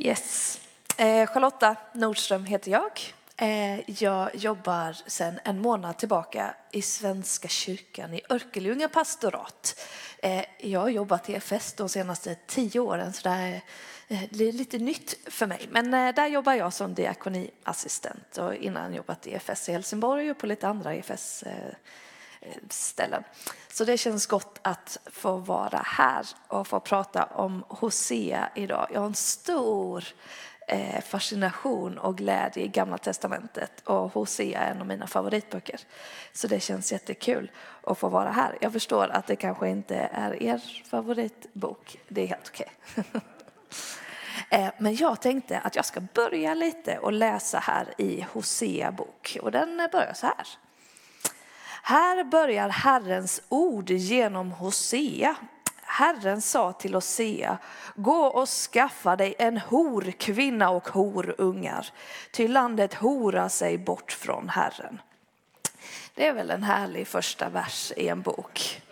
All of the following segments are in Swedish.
Yes. Eh, Charlotta Nordström heter jag. Eh, jag jobbar sedan en månad tillbaka i Svenska kyrkan i Örkelljunga pastorat. Eh, jag har jobbat i EFS de senaste tio åren så det är eh, det är lite nytt för mig. Men eh, där jobbar jag som diakoniassistent och innan jobbat i EFS i Helsingborg och på lite andra EFS eh, Eh, ställen. Så det känns gott att få vara här och få prata om Hosea idag. Jag har en stor eh, fascination och glädje i Gamla Testamentet och Hosea är en av mina favoritböcker. Så det känns jättekul att få vara här. Jag förstår att det kanske inte är er favoritbok. Det är helt okej. Eh, men jag tänkte att jag ska börja lite och läsa här i Hosea bok och den börjar så här. Här börjar Herrens ord genom Hosea. Herren sa till Hosea, gå och skaffa dig en horkvinna och horungar, ty landet horar sig bort från Herren. Det är väl en härlig första vers i en bok.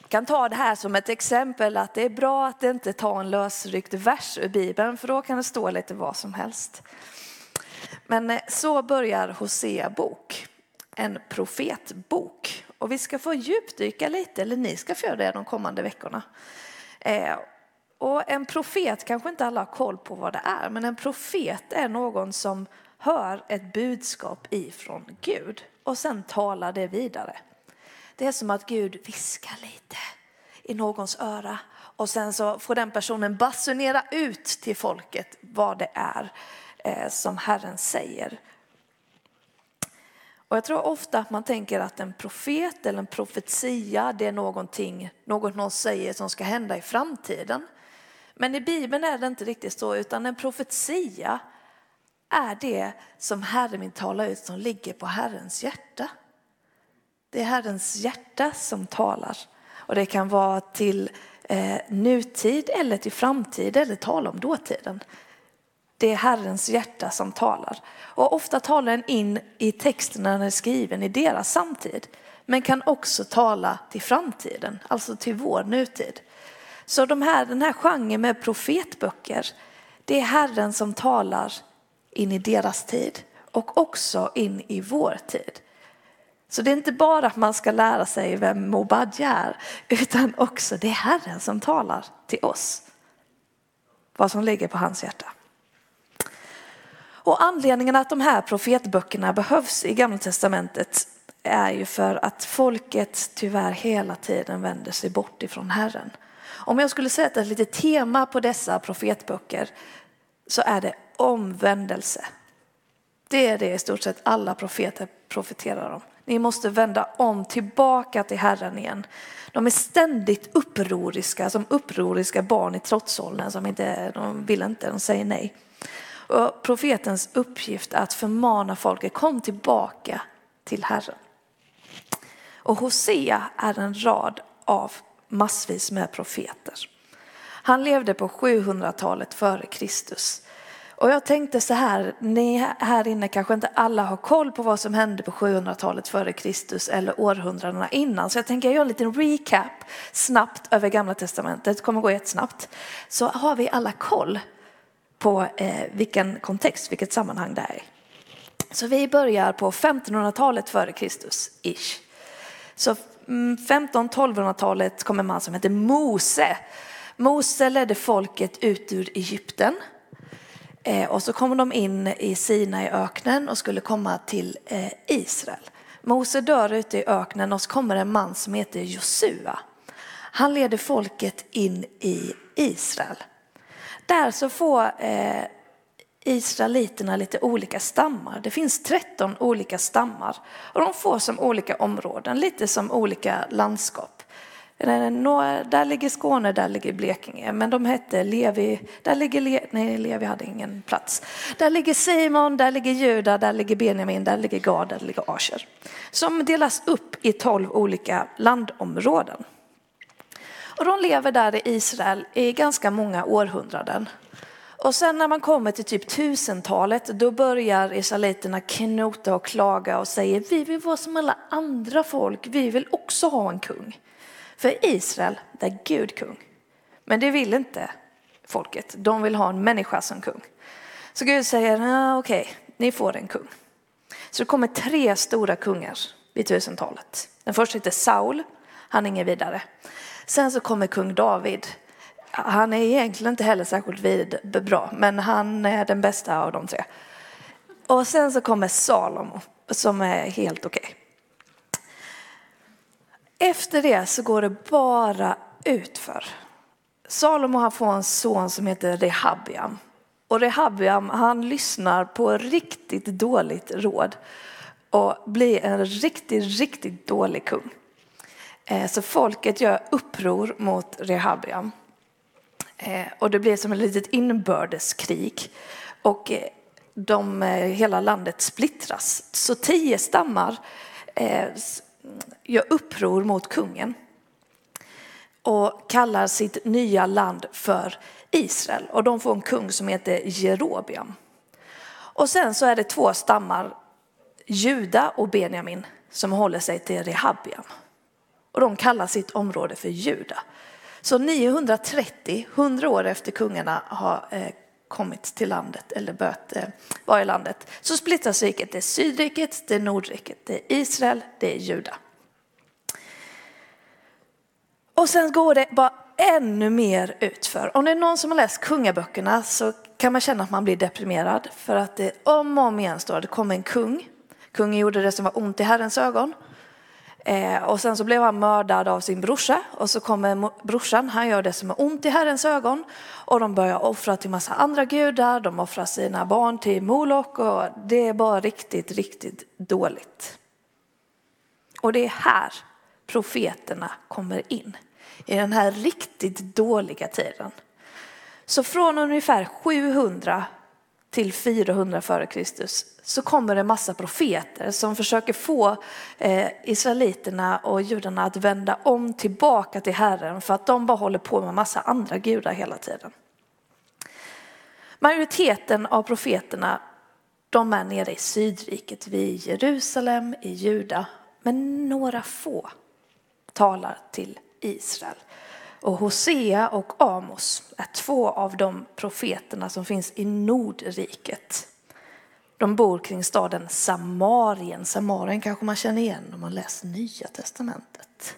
Jag kan ta det här som ett exempel att det är bra att inte ta en lösryckt vers ur Bibeln, för då kan det stå lite vad som helst. Men så börjar Hosea bok en profetbok. Och vi ska få djupdyka lite, eller ni ska få göra det de kommande veckorna. Eh, och en profet kanske inte alla har koll på vad det är, men en profet är någon som hör ett budskap ifrån Gud och sen talar det vidare. Det är som att Gud viskar lite i någons öra och sen så får den personen basunera ut till folket vad det är eh, som Herren säger. Och jag tror ofta att man tänker att en profet eller en profetia, det är någonting, något någon säger som ska hända i framtiden. Men i Bibeln är det inte riktigt så, utan en profetia är det som Herren vill tala ut som ligger på Herrens hjärta. Det är Herrens hjärta som talar. Och det kan vara till eh, nutid eller till framtid eller tala om dåtiden. Det är Herrens hjärta som talar. Och ofta talar den in i texten när den är skriven i deras samtid. Men kan också tala till framtiden, alltså till vår nutid. Så de här, den här genren med profetböcker, det är Herren som talar in i deras tid och också in i vår tid. Så det är inte bara att man ska lära sig vem Mobadja är, utan också det är Herren som talar till oss. Vad som ligger på hans hjärta. Och anledningen att de här profetböckerna behövs i Gamla Testamentet är ju för att folket tyvärr hela tiden vänder sig bort ifrån Herren. Om jag skulle sätta ett litet tema på dessa profetböcker så är det omvändelse. Det är det i stort sett alla profeter profeterar om. Ni måste vända om tillbaka till Herren igen. De är ständigt upproriska, som upproriska barn i trotsåldern som inte, de vill inte, de säger nej. Och profetens uppgift är att förmana folket, kom tillbaka till Herren. Och Hosea är en rad av massvis med profeter. Han levde på 700-talet före Kristus. Och jag tänkte så här, ni här inne kanske inte alla har koll på vad som hände på 700-talet före Kristus eller århundradena innan. Så jag tänker göra en liten recap snabbt över gamla testamentet, det kommer gå jättesnabbt. Så har vi alla koll på eh, vilken kontext, vilket sammanhang det är. Så vi börjar på 1500-talet före Kristus, ish. Så 1500-1200-talet kommer kom en man som hette Mose. Mose ledde folket ut ur Egypten. Eh, och så kom de in i Sina i öknen och skulle komma till eh, Israel. Mose dör ute i öknen och så kommer en man som heter Josua. Han leder folket in i Israel. Där så får eh, israeliterna lite olika stammar. Det finns 13 olika stammar och de får som olika områden, lite som olika landskap. Eh, där ligger Skåne, där ligger Blekinge. Men de hette Levi, där ligger Le, nej Levi hade ingen plats. Där ligger Simon, där ligger Juda, där ligger Benjamin, där ligger Gad, där ligger Asher. Som delas upp i tolv olika landområden. Och de lever där i Israel i ganska många århundraden. Och sen när man kommer till typ tusentalet, då börjar israeliterna knota och klaga och säger vi vill vara som alla andra folk, vi vill också ha en kung. För Israel, där är Gud kung. Men det vill inte folket, de vill ha en människa som kung. Så Gud säger, ah, okej, okay, ni får en kung. Så det kommer tre stora kungar vid tusentalet. Den första heter Saul, han är ingen vidare. Sen så kommer kung David. Han är egentligen inte heller särskilt vid, bra, men han är den bästa av de tre. Och sen så kommer Salomo som är helt okej. Okay. Efter det så går det bara utför. Salomo han får en son som heter Rehabiam. Och Rehabiam han lyssnar på riktigt dåligt råd och blir en riktigt, riktigt dålig kung. Eh, så folket gör uppror mot Rehabiam. Eh, och det blir som ett litet inbördeskrig. Och eh, de, hela landet splittras. Så tio stammar gör uppror mot kungen och kallar sitt nya land för Israel. Och de får en kung som heter Jerobiam. Och sen så är det två stammar, Juda och Benjamin, som håller sig till Rehabiam och de kallar sitt område för Juda. Så 930, 100 år efter kungarna har eh, kommit till landet eller börjat eh, vara i landet, så splittras riket. Det är Sydriket, det är Nordriket, det är Israel, det är Juda. Och sen går det bara ännu mer utför. Om det är någon som har läst kungaböckerna så kan man känna att man blir deprimerad för att det om och om igen står att det kommer en kung. Kungen gjorde det som var ont i Herrens ögon Eh, och sen så blev han mördad av sin brorsa. Och så kommer brorsan, han gör det som är ont i Herrens ögon. Och de börjar offra till massa andra gudar, de offrar sina barn till Molok och det är bara riktigt, riktigt dåligt. Och det är här profeterna kommer in, i den här riktigt dåliga tiden. Så från ungefär 700 till 400 f.Kr. så kommer det en massa profeter som försöker få eh, israeliterna och judarna att vända om tillbaka till Herren för att de bara håller på med massa andra gudar hela tiden. Majoriteten av profeterna de är nere i Sydriket, vid Jerusalem, i Juda, men några få talar till Israel. Och Hosea och Amos är två av de profeterna som finns i Nordriket. De bor kring staden Samarien. Samarien kanske man känner igen om man läser Nya Testamentet.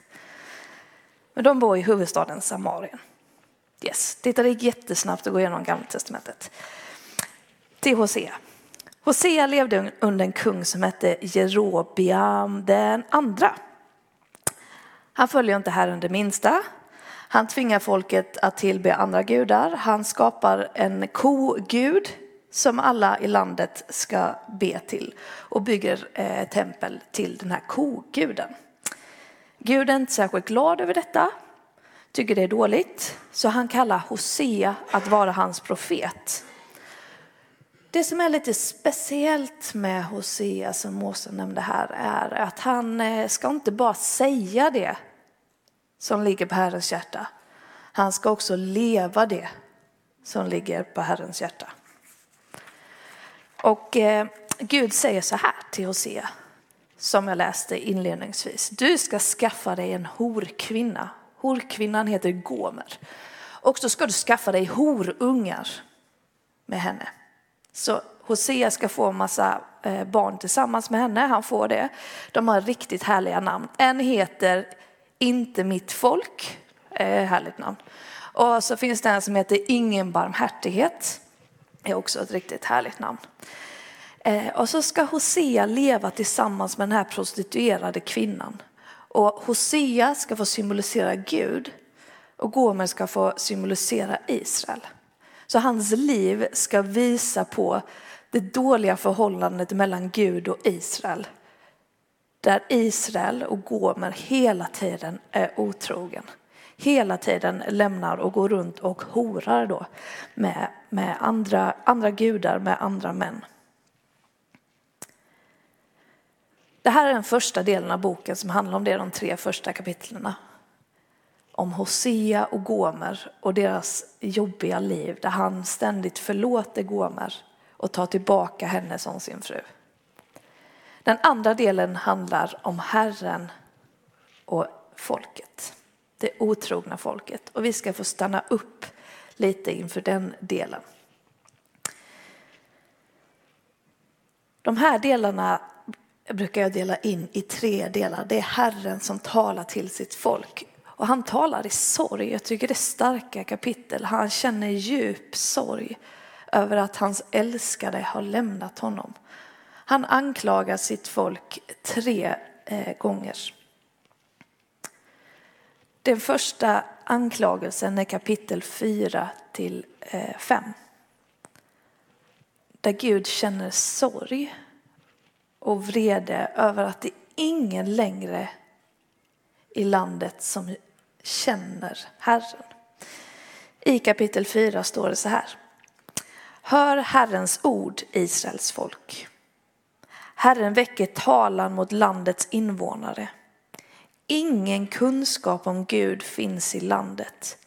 Men de bor i huvudstaden Samarien. Yes, det gick jättesnabbt att gå igenom Gamla Testamentet. Till Hosea. Hosea levde under en kung som hette Jerobiam den andra. Han följer inte Herren det minsta. Han tvingar folket att tillbe andra gudar. Han skapar en kogud som alla i landet ska be till och bygger eh, tempel till den här koguden. Gud är inte särskilt glad över detta, tycker det är dåligt, så han kallar Hosea att vara hans profet. Det som är lite speciellt med Hosea som Mose nämnde här är att han eh, ska inte bara säga det som ligger på Herrens hjärta. Han ska också leva det som ligger på Herrens hjärta. Och eh, Gud säger så här till Hosea, som jag läste inledningsvis. Du ska skaffa dig en horkvinna. Horkvinnan heter Gomer. Och så ska du skaffa dig horungar med henne. Så Hosea ska få en massa eh, barn tillsammans med henne. Han får det. De har riktigt härliga namn. En heter inte mitt folk. Eh, härligt namn. Och så finns det en som heter Ingen barmhärtighet. Det är också ett riktigt härligt namn. Eh, och så ska Hosea leva tillsammans med den här prostituerade kvinnan. Och Hosea ska få symbolisera Gud och Gomer ska få symbolisera Israel. Så hans liv ska visa på det dåliga förhållandet mellan Gud och Israel där Israel och Gomer hela tiden är otrogen. Hela tiden lämnar och går runt och horar då med, med andra, andra gudar, med andra män. Det här är den första delen av boken som handlar om det, de tre första kapitlen. Om Hosea och Gomer och deras jobbiga liv där han ständigt förlåter Gomer och tar tillbaka henne som sin fru. Den andra delen handlar om Herren och folket, det otrogna folket. Och vi ska få stanna upp lite inför den delen. De här delarna brukar jag dela in i tre delar. Det är Herren som talar till sitt folk. Och han talar i sorg. Jag tycker det är starka kapitel. Han känner djup sorg över att hans älskade har lämnat honom. Han anklagar sitt folk tre eh, gånger. Den första anklagelsen är kapitel 4 till eh, 5. Där Gud känner sorg och vrede över att det är ingen längre i landet som känner Herren. I kapitel 4 står det så här. Hör Herrens ord, Israels folk. Herren väcker talan mot landets invånare. Ingen kunskap om Gud finns i landet.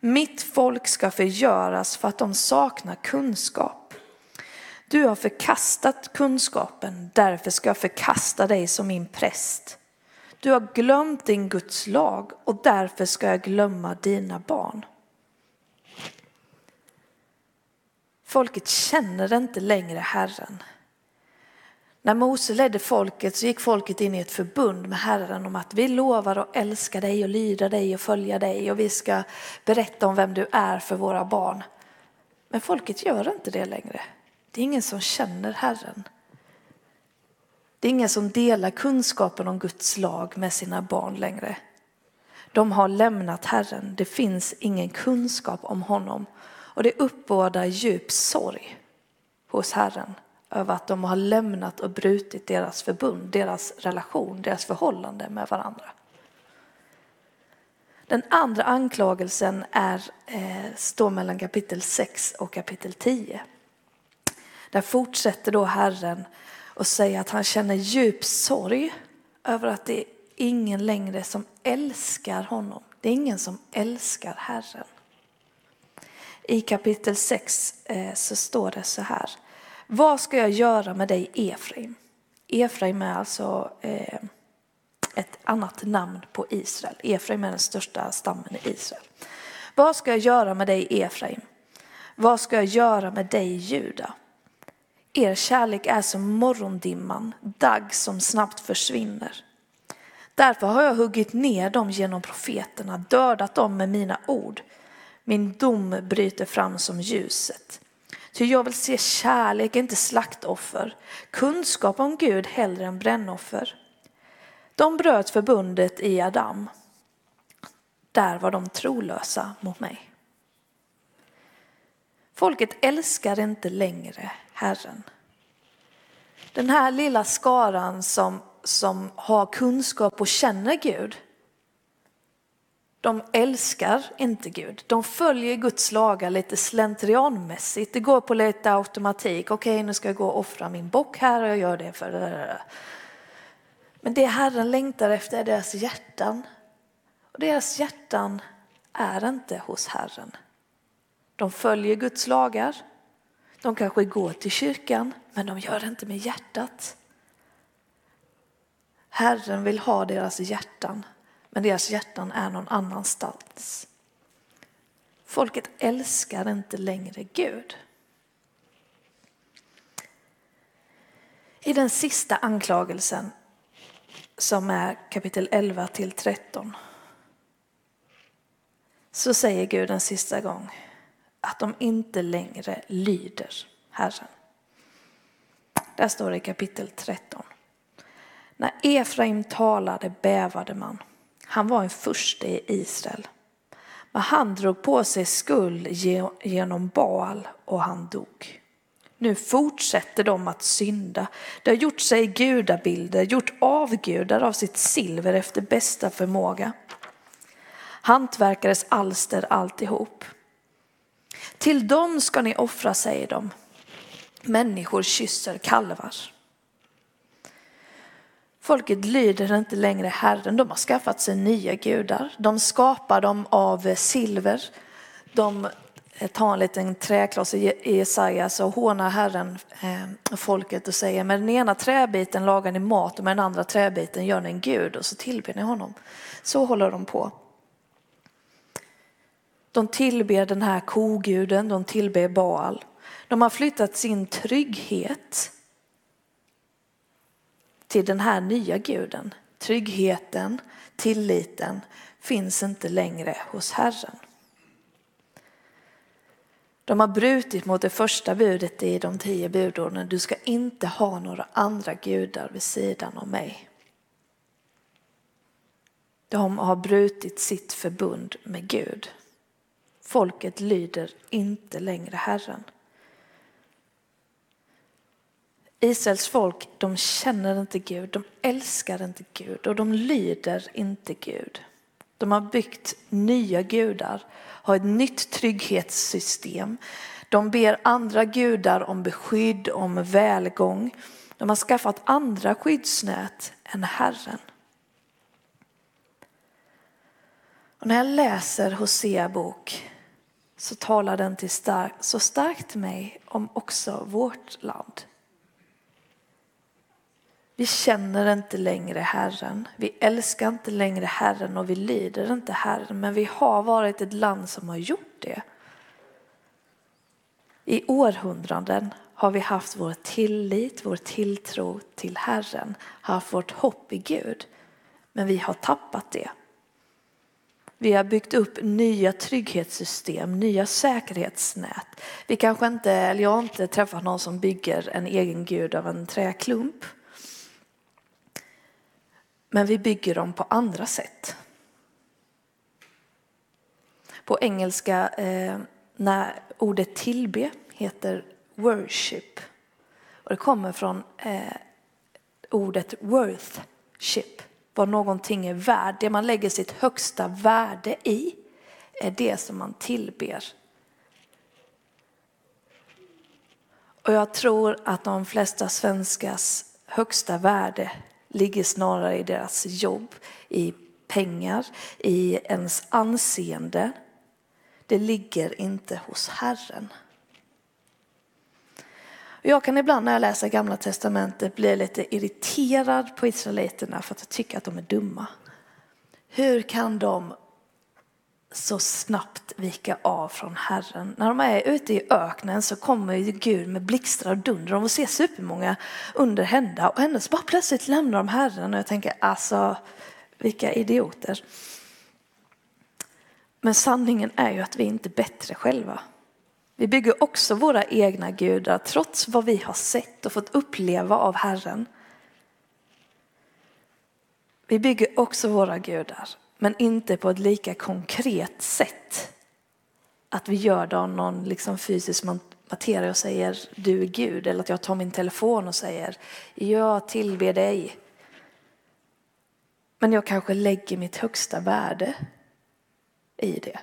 Mitt folk ska förgöras för att de saknar kunskap. Du har förkastat kunskapen, därför ska jag förkasta dig som min präst. Du har glömt din Guds lag och därför ska jag glömma dina barn. Folket känner inte längre Herren. När Mose ledde folket så gick folket in i ett förbund med Herren om att vi lovar att älska dig och lyda dig och följa dig och vi ska berätta om vem du är för våra barn. Men folket gör inte det längre. Det är ingen som känner Herren. Det är ingen som delar kunskapen om Guds lag med sina barn längre. De har lämnat Herren. Det finns ingen kunskap om honom. Och det uppbådar djup sorg hos Herren över att de har lämnat och brutit deras förbund, deras relation, deras förhållande med varandra. Den andra anklagelsen är, eh, står mellan kapitel 6 och kapitel 10. Där fortsätter då Herren och säger att han känner djup sorg över att det är ingen längre som älskar honom. Det är ingen som älskar Herren. I kapitel 6 eh, så står det så här. Vad ska jag göra med dig Efraim? Efraim är alltså eh, ett annat namn på Israel. Efraim är den största stammen i Israel. Vad ska jag göra med dig Efraim? Vad ska jag göra med dig Juda? Er kärlek är som morgondimman, dagg som snabbt försvinner. Därför har jag huggit ner dem genom profeterna, dödat dem med mina ord. Min dom bryter fram som ljuset. Ty jag vill se kärlek, inte slaktoffer, kunskap om Gud hellre än brännoffer. De bröt förbundet i Adam. Där var de trolösa mot mig. Folket älskar inte längre Herren. Den här lilla skaran som, som har kunskap och känner Gud, de älskar inte Gud. De följer Guds lagar lite slentrianmässigt. Det går på lite automatik. Okej, okay, nu ska jag gå och offra min bock här och jag gör det för det. Men det Herren längtar efter är deras hjärtan. Och deras hjärtan är inte hos Herren. De följer Guds lagar. De kanske går till kyrkan, men de gör det inte med hjärtat. Herren vill ha deras hjärtan men deras hjärtan är någon annanstans. Folket älskar inte längre Gud. I den sista anklagelsen som är kapitel 11 till 13 så säger Gud en sista gång att de inte längre lyder Herren. Där står det i kapitel 13. När Efraim talade bävade man han var en furste i Israel. Men han drog på sig skuld genom Baal och han dog. Nu fortsätter de att synda. De har gjort sig gudabilder, gjort avgudar av sitt silver efter bästa förmåga. Hantverkares alster alltihop. Till dem ska ni offra, säger de. Människor kysser kalvar. Folket lyder inte längre Herren, de har skaffat sig nya gudar. De skapar dem av silver. De eh, tar en liten träkloss i Jesajas och hånar Herren eh, folket och säger med den ena träbiten lagar ni mat och med den andra träbiten gör ni en gud och så tillber ni honom. Så håller de på. De tillber den här koguden, de tillber Baal. De har flyttat sin trygghet till den här nya guden. Tryggheten, tilliten finns inte längre hos Herren. De har brutit mot det första budet i de tio budorden. Du ska inte ha några andra gudar vid sidan av mig. De har brutit sitt förbund med Gud. Folket lyder inte längre Herren. Israels folk, de känner inte Gud, de älskar inte Gud och de lyder inte Gud. De har byggt nya gudar, har ett nytt trygghetssystem. De ber andra gudar om beskydd, om välgång. De har skaffat andra skyddsnät än Herren. Och när jag läser Hosea bok så talar den till stark, så starkt till mig om också vårt land. Vi känner inte längre Herren, vi älskar inte längre Herren och vi lyder inte Herren, men vi har varit ett land som har gjort det. I århundraden har vi haft vår tillit, vår tilltro till Herren, haft vårt hopp i Gud, men vi har tappat det. Vi har byggt upp nya trygghetssystem, nya säkerhetsnät. Vi kanske inte, eller jag har inte träffat någon som bygger en egen gud av en träklump. Men vi bygger dem på andra sätt. På engelska, eh, när ordet tillbe heter worship. Och det kommer från eh, ordet worthship, vad någonting är värd. Det man lägger sitt högsta värde i är det som man tillber. Och jag tror att de flesta svenskars högsta värde ligger snarare i deras jobb, i pengar, i ens anseende. Det ligger inte hos Herren. Jag kan ibland när jag läser Gamla Testamentet bli lite irriterad på israeliterna för att jag tycker att de är dumma. Hur kan de så snabbt vika av från Herren. När de är ute i öknen så kommer Gud med blixtar och dunder. De får se supermånga under hända och ändå så bara plötsligt lämnar de Herren och jag tänker alltså vilka idioter. Men sanningen är ju att vi inte är bättre själva. Vi bygger också våra egna gudar trots vad vi har sett och fått uppleva av Herren. Vi bygger också våra gudar men inte på ett lika konkret sätt. Att vi gör det av någon liksom fysisk materia och säger du är Gud. Eller att jag tar min telefon och säger jag tillber dig. Men jag kanske lägger mitt högsta värde i det.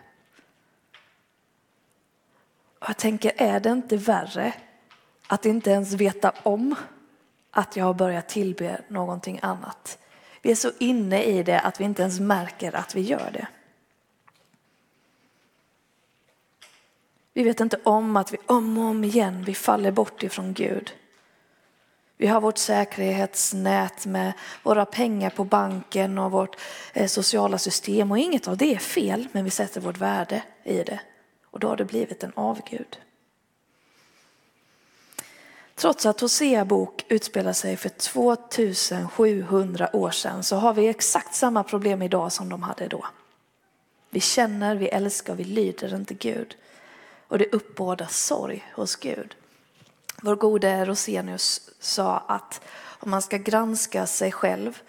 Och jag tänker, är det inte värre att inte ens veta om att jag har börjat tillbe någonting annat? Vi är så inne i det att vi inte ens märker att vi gör det. Vi vet inte om att vi om och om igen vi faller bort ifrån Gud. Vi har vårt säkerhetsnät med våra pengar på banken och vårt eh, sociala system och inget av det är fel, men vi sätter vårt värde i det och då har det blivit en avgud. Trots att Hosea bok utspelar sig för 2700 år sedan så har vi exakt samma problem idag som de hade då. Vi känner, vi älskar, vi lyder inte Gud. Och det uppbådar sorg hos Gud. Vår gode Rosenius sa att om man ska granska sig själv,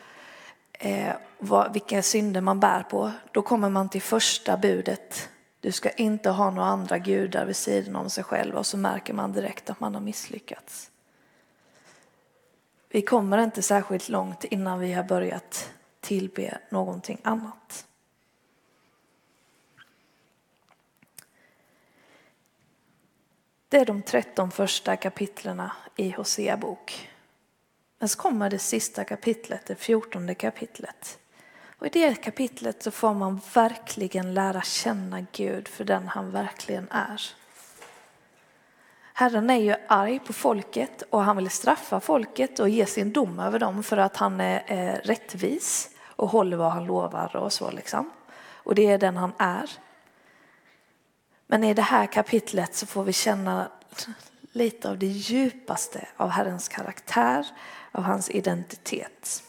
eh, vad, vilka synder man bär på, då kommer man till första budet du ska inte ha några andra gudar vid sidan om sig själv och så märker man direkt att man har misslyckats. Vi kommer inte särskilt långt innan vi har börjat tillbe någonting annat. Det är de 13 första kapitlerna i Hosea bok. Men så kommer det sista kapitlet, det fjortonde kapitlet. Och i det kapitlet så får man verkligen lära känna Gud för den han verkligen är. Herren är ju arg på folket och han vill straffa folket och ge sin dom över dem för att han är rättvis och håller vad han lovar och så liksom. Och det är den han är. Men i det här kapitlet så får vi känna lite av det djupaste av Herrens karaktär, av hans identitet.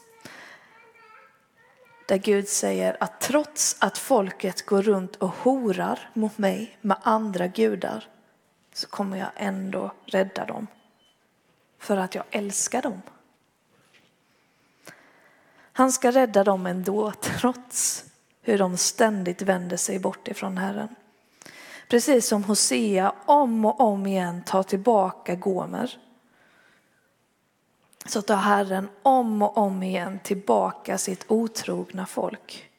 Där Gud säger att trots att folket går runt och horar mot mig med andra gudar så kommer jag ändå rädda dem. För att jag älskar dem. Han ska rädda dem ändå trots hur de ständigt vänder sig bort ifrån Herren. Precis som Hosea om och om igen tar tillbaka Gomer så tar Herren om och om igen tillbaka sitt otrogna folk.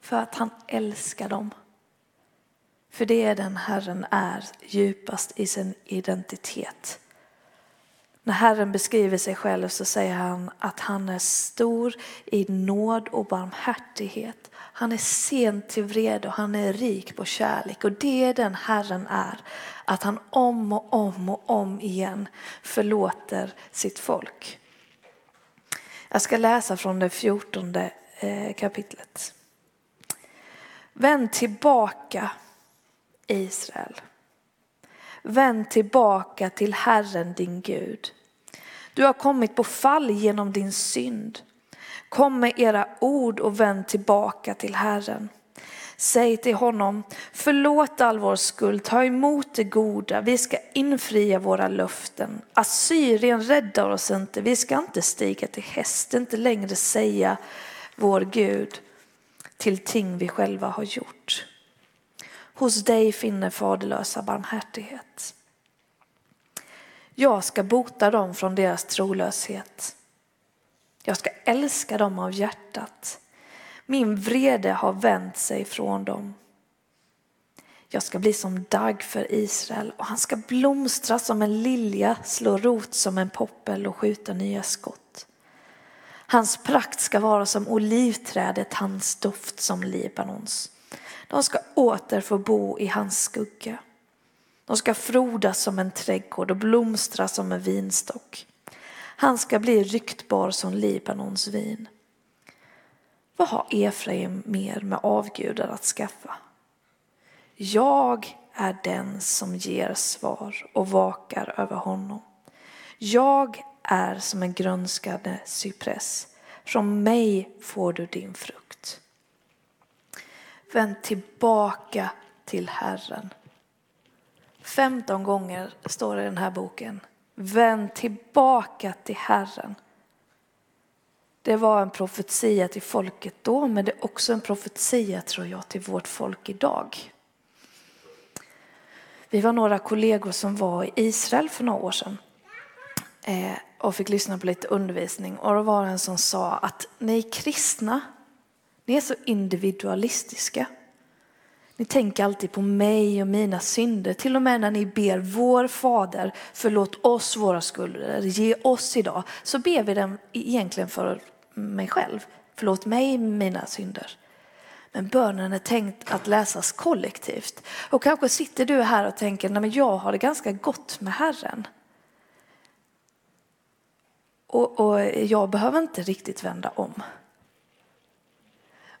För att han älskar dem. För det är den Herren är djupast i sin identitet. När Herren beskriver sig själv så säger han att han är stor i nåd och barmhärtighet. Han är sent till vrede och han är rik på kärlek och det är den Herren är. Att han om och om och om igen förlåter sitt folk. Jag ska läsa från det fjortonde eh, kapitlet. Vänd tillbaka Israel. Vänd tillbaka till Herren din Gud. Du har kommit på fall genom din synd. Kom med era ord och vänd tillbaka till Herren. Säg till honom, förlåt all vår skuld, ta emot det goda, vi ska infria våra löften. Assyrien räddar oss inte, vi ska inte stiga till häst, inte längre säga vår Gud till ting vi själva har gjort. Hos dig finner faderlösa barmhärtighet. Jag ska bota dem från deras trolöshet. Jag ska älska dem av hjärtat. Min vrede har vänt sig från dem. Jag ska bli som dagg för Israel och han ska blomstra som en lilja, slå rot som en poppel och skjuta nya skott. Hans prakt ska vara som olivträdet, hans doft som Libanons. De ska åter få bo i hans skugga. De ska frodas som en trädgård och blomstra som en vinstock. Han ska bli ryktbar som Libanons vin. Vad har Efraim mer med avgudar att skaffa? Jag är den som ger svar och vakar över honom. Jag är som en grönskande cypress. Från mig får du din frukt. Vänd tillbaka till Herren. 15 gånger står det i den här boken. Vänd tillbaka till Herren. Det var en profetia till folket då, men det är också en profetia tror jag till vårt folk idag. Vi var några kollegor som var i Israel för några år sedan eh, och fick lyssna på lite undervisning. Och då var det en som sa att ni kristna, ni är så individualistiska. Ni tänker alltid på mig och mina synder. Till och med när ni ber vår fader, förlåt oss våra skulder, ge oss idag. Så ber vi den egentligen för mig själv. Förlåt mig mina synder. Men bönen är tänkt att läsas kollektivt. Och kanske sitter du här och tänker, nej men jag har det ganska gott med Herren. Och, och jag behöver inte riktigt vända om.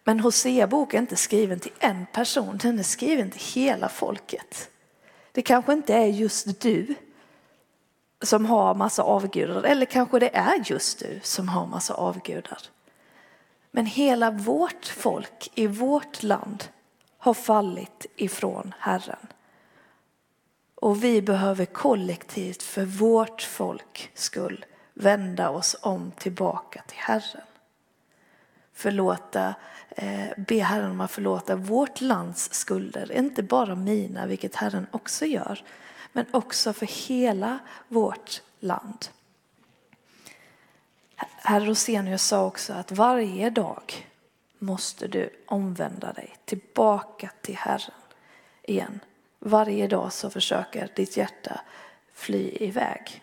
Men Hosea-bok är inte skriven till en person, den är skriven till hela folket. Det kanske inte är just du som har massa avgudar, eller kanske det är just du som har massa avgudar. Men hela vårt folk i vårt land har fallit ifrån Herren. Och vi behöver kollektivt för vårt folk skull vända oss om tillbaka till Herren. förlåta, Eh, be Herren om att förlåta vårt lands skulder. Inte bara mina, vilket Herren också gör, men också för hela vårt land. Herr Rosenius sa också att varje dag måste du omvända dig tillbaka till Herren igen. Varje dag så försöker ditt hjärta fly iväg.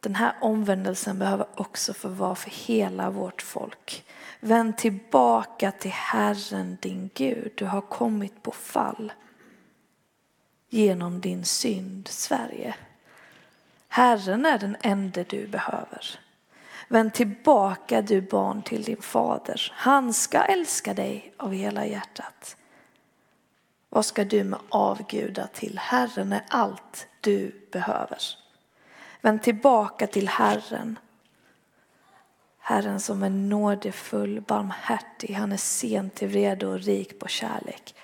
Den här omvändelsen behöver också få vara för hela vårt folk. Vänd tillbaka till Herren din Gud. Du har kommit på fall genom din synd, Sverige. Herren är den enda du behöver. Vänd tillbaka du barn till din fader. Han ska älska dig av hela hjärtat. Vad ska du med avgudar till? Herren är allt du behöver. Vänd tillbaka till Herren. Herren som är nådefull, barmhärtig, han är sen till vrede och rik på kärlek.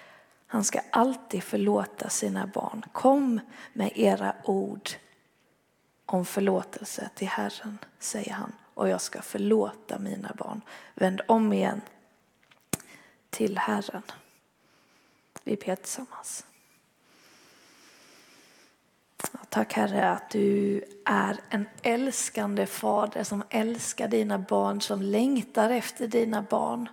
Han ska alltid förlåta sina barn. Kom med era ord om förlåtelse till Herren, säger han, och jag ska förlåta mina barn. Vänd om igen till Herren. Vi ber tillsammans. Tack Herre att du är en älskande fader som älskar dina barn, som längtar efter dina barn.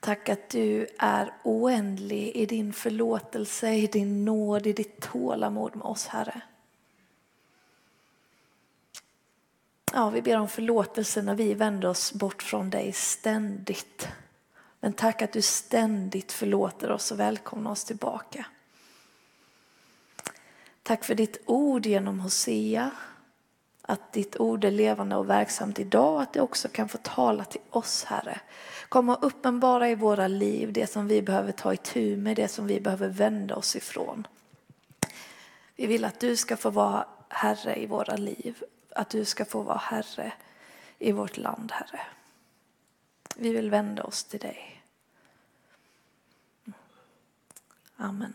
Tack att du är oändlig i din förlåtelse, i din nåd, i ditt tålamod med oss Herre. Ja, vi ber om förlåtelse när vi vänder oss bort från dig ständigt. Men tack att du ständigt förlåter oss och välkomnar oss tillbaka. Tack för ditt ord genom Hosea. Att ditt ord är levande och verksamt idag och att det också kan få tala till oss, Herre. Kom och uppenbara i våra liv det som vi behöver ta itu med, det som vi behöver vända oss ifrån. Vi vill att du ska få vara Herre i våra liv, att du ska få vara Herre i vårt land, Herre. Vi vill vända oss till dig. Amen.